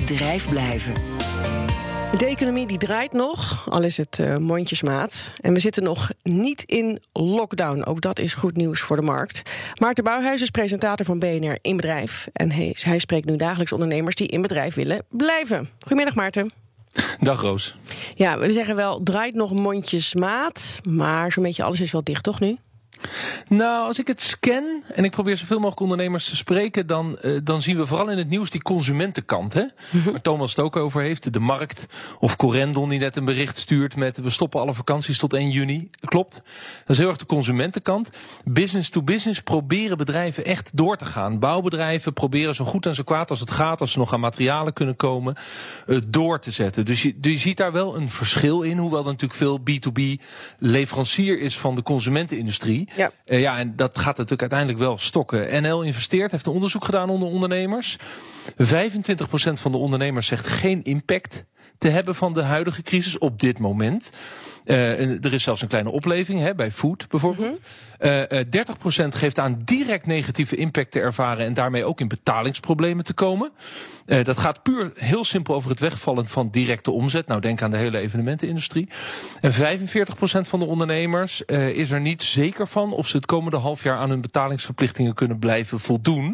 bedrijf blijven. De economie die draait nog, al is het uh, mondjesmaat. En we zitten nog niet in lockdown. Ook dat is goed nieuws voor de markt. Maarten Bouwhuis is presentator van BNR in Bedrijf. En hij, hij spreekt nu dagelijks ondernemers die in bedrijf willen blijven. Goedemiddag Maarten. Dag Roos. Ja, we zeggen wel draait nog mondjesmaat. Maar zo'n beetje alles is wel dicht toch nu? Nou, als ik het scan en ik probeer zoveel mogelijk ondernemers te spreken, dan, uh, dan zien we vooral in het nieuws die consumentenkant. Hè? Mhm. Waar Thomas het ook over heeft. De markt of Corendon die net een bericht stuurt met we stoppen alle vakanties tot 1 juni. Klopt. Dat is heel erg de consumentenkant. Business to business proberen bedrijven echt door te gaan. Bouwbedrijven proberen zo goed en zo kwaad als het gaat, als ze nog aan materialen kunnen komen, uh, door te zetten. Dus je, dus je ziet daar wel een verschil in, hoewel er natuurlijk veel B2B leverancier is van de consumentenindustrie. Ja. Uh, ja, en dat gaat natuurlijk uiteindelijk wel stokken. NL investeert, heeft een onderzoek gedaan onder ondernemers. 25% van de ondernemers zegt geen impact te hebben van de huidige crisis op dit moment. Uh, er is zelfs een kleine opleving hè, bij food bijvoorbeeld. Mm -hmm. uh, 30% geeft aan direct negatieve impact te ervaren en daarmee ook in betalingsproblemen te komen. Dat gaat puur heel simpel over het wegvallen van directe omzet. Nou, denk aan de hele evenementenindustrie. En 45% van de ondernemers is er niet zeker van of ze het komende half jaar aan hun betalingsverplichtingen kunnen blijven voldoen.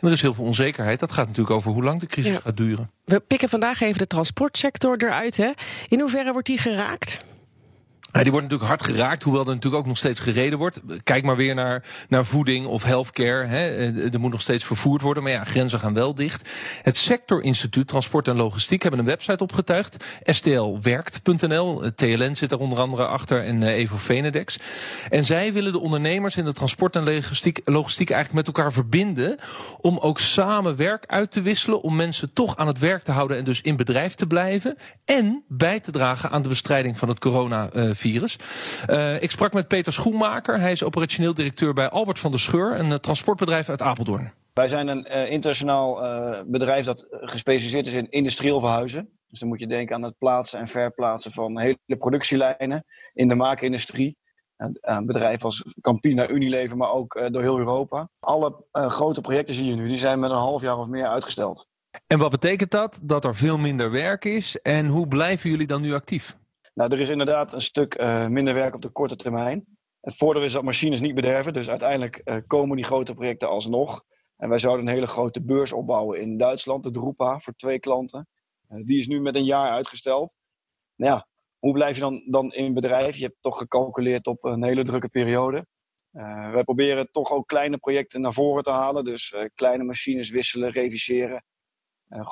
En er is heel veel onzekerheid. Dat gaat natuurlijk over hoe lang de crisis ja. gaat duren. We pikken vandaag even de transportsector eruit. Hè? In hoeverre wordt die geraakt? Die wordt natuurlijk hard geraakt, hoewel er natuurlijk ook nog steeds gereden wordt. Kijk maar weer naar, naar voeding of healthcare. Hè. Er moet nog steeds vervoerd worden, maar ja, grenzen gaan wel dicht. Het Sectorinstituut Transport en Logistiek hebben een website opgetuigd. stlwerkt.nl. TLN zit er onder andere achter en Evo Venedex. En zij willen de ondernemers in de transport en logistiek, logistiek eigenlijk met elkaar verbinden. Om ook samen werk uit te wisselen. Om mensen toch aan het werk te houden en dus in bedrijf te blijven. En bij te dragen aan de bestrijding van het coronavirus virus. Uh, ik sprak met Peter Schoenmaker. Hij is operationeel directeur bij Albert van der Scheur, een transportbedrijf uit Apeldoorn. Wij zijn een uh, internationaal bedrijf dat gespecialiseerd is in industrieel verhuizen. Dus dan moet je denken aan het plaatsen en verplaatsen van hele productielijnen in de maakindustrie. Een bedrijf als Campina, Unilever, maar ook door heel Europa. Alle grote projecten zie je nu, die zijn met een half jaar of meer uitgesteld. En wat betekent dat? Dat er veel minder werk is. En hoe blijven jullie dan nu actief? Nou, er is inderdaad een stuk uh, minder werk op de korte termijn. Het voordeel is dat machines niet bederven, dus uiteindelijk uh, komen die grote projecten alsnog. En wij zouden een hele grote beurs opbouwen in Duitsland, de Drupa, voor twee klanten. Uh, die is nu met een jaar uitgesteld. Nou ja, hoe blijf je dan, dan in bedrijf? Je hebt toch gecalculeerd op een hele drukke periode. wij proberen toch ook kleine projecten naar voren te halen. Dus kleine machines wisselen, reviseren.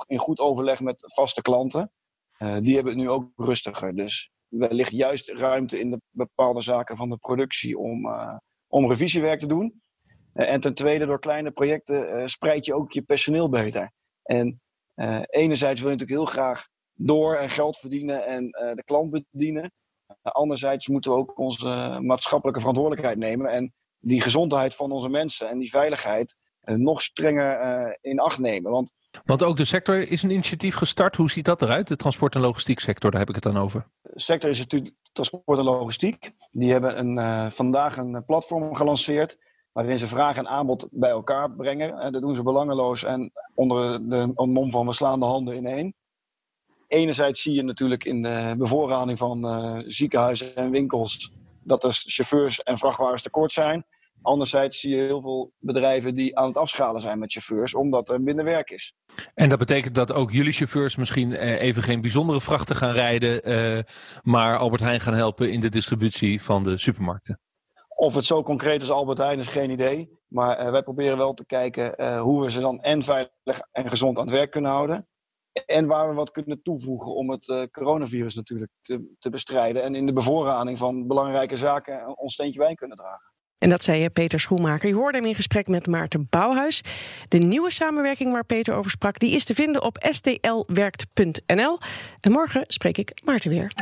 in goed overleg met vaste klanten. Uh, die hebben het nu ook rustiger. Dus wellicht juist ruimte in de bepaalde zaken van de productie om, uh, om revisiewerk te doen. Uh, en ten tweede, door kleine projecten spreid je ook je personeel beter. En enerzijds wil je natuurlijk heel graag door en geld verdienen en de klant bedienen. anderzijds moeten we ook onze maatschappelijke verantwoordelijkheid nemen. En die gezondheid van onze mensen en die veiligheid nog strenger uh, in acht nemen. Want, Want ook de sector is een initiatief gestart. Hoe ziet dat eruit? De transport- en logistiek sector, daar heb ik het dan over. Sector is natuurlijk transport en logistiek. Die hebben een, uh, vandaag een platform gelanceerd. Waarin ze vraag en aanbod bij elkaar brengen. En dat doen ze belangeloos en onder de mom van we slaan de handen in één. Enerzijds zie je natuurlijk in de bevoorrading van ziekenhuizen en winkels dat er chauffeurs en vrachtwagens tekort zijn. Anderzijds zie je heel veel bedrijven die aan het afschalen zijn met chauffeurs, omdat er minder werk is. En dat betekent dat ook jullie chauffeurs misschien eh, even geen bijzondere vrachten gaan rijden, uh, maar Albert Heijn gaan helpen in de distributie van de supermarkten. Of het zo concreet is Albert Heijn is geen idee. Maar uh, wij proberen wel te kijken uh, hoe we ze dan en veilig en gezond aan het werk kunnen houden. En waar we wat kunnen toevoegen om het uh, coronavirus natuurlijk te, te bestrijden. En in de bevoorrading van belangrijke zaken ons steentje bij kunnen dragen. En dat zei Peter Schoenmaker. Je hoorde hem in gesprek met Maarten Bouwhuis. De nieuwe samenwerking waar Peter over sprak, die is te vinden op stlwerkt.nl. En morgen spreek ik Maarten weer.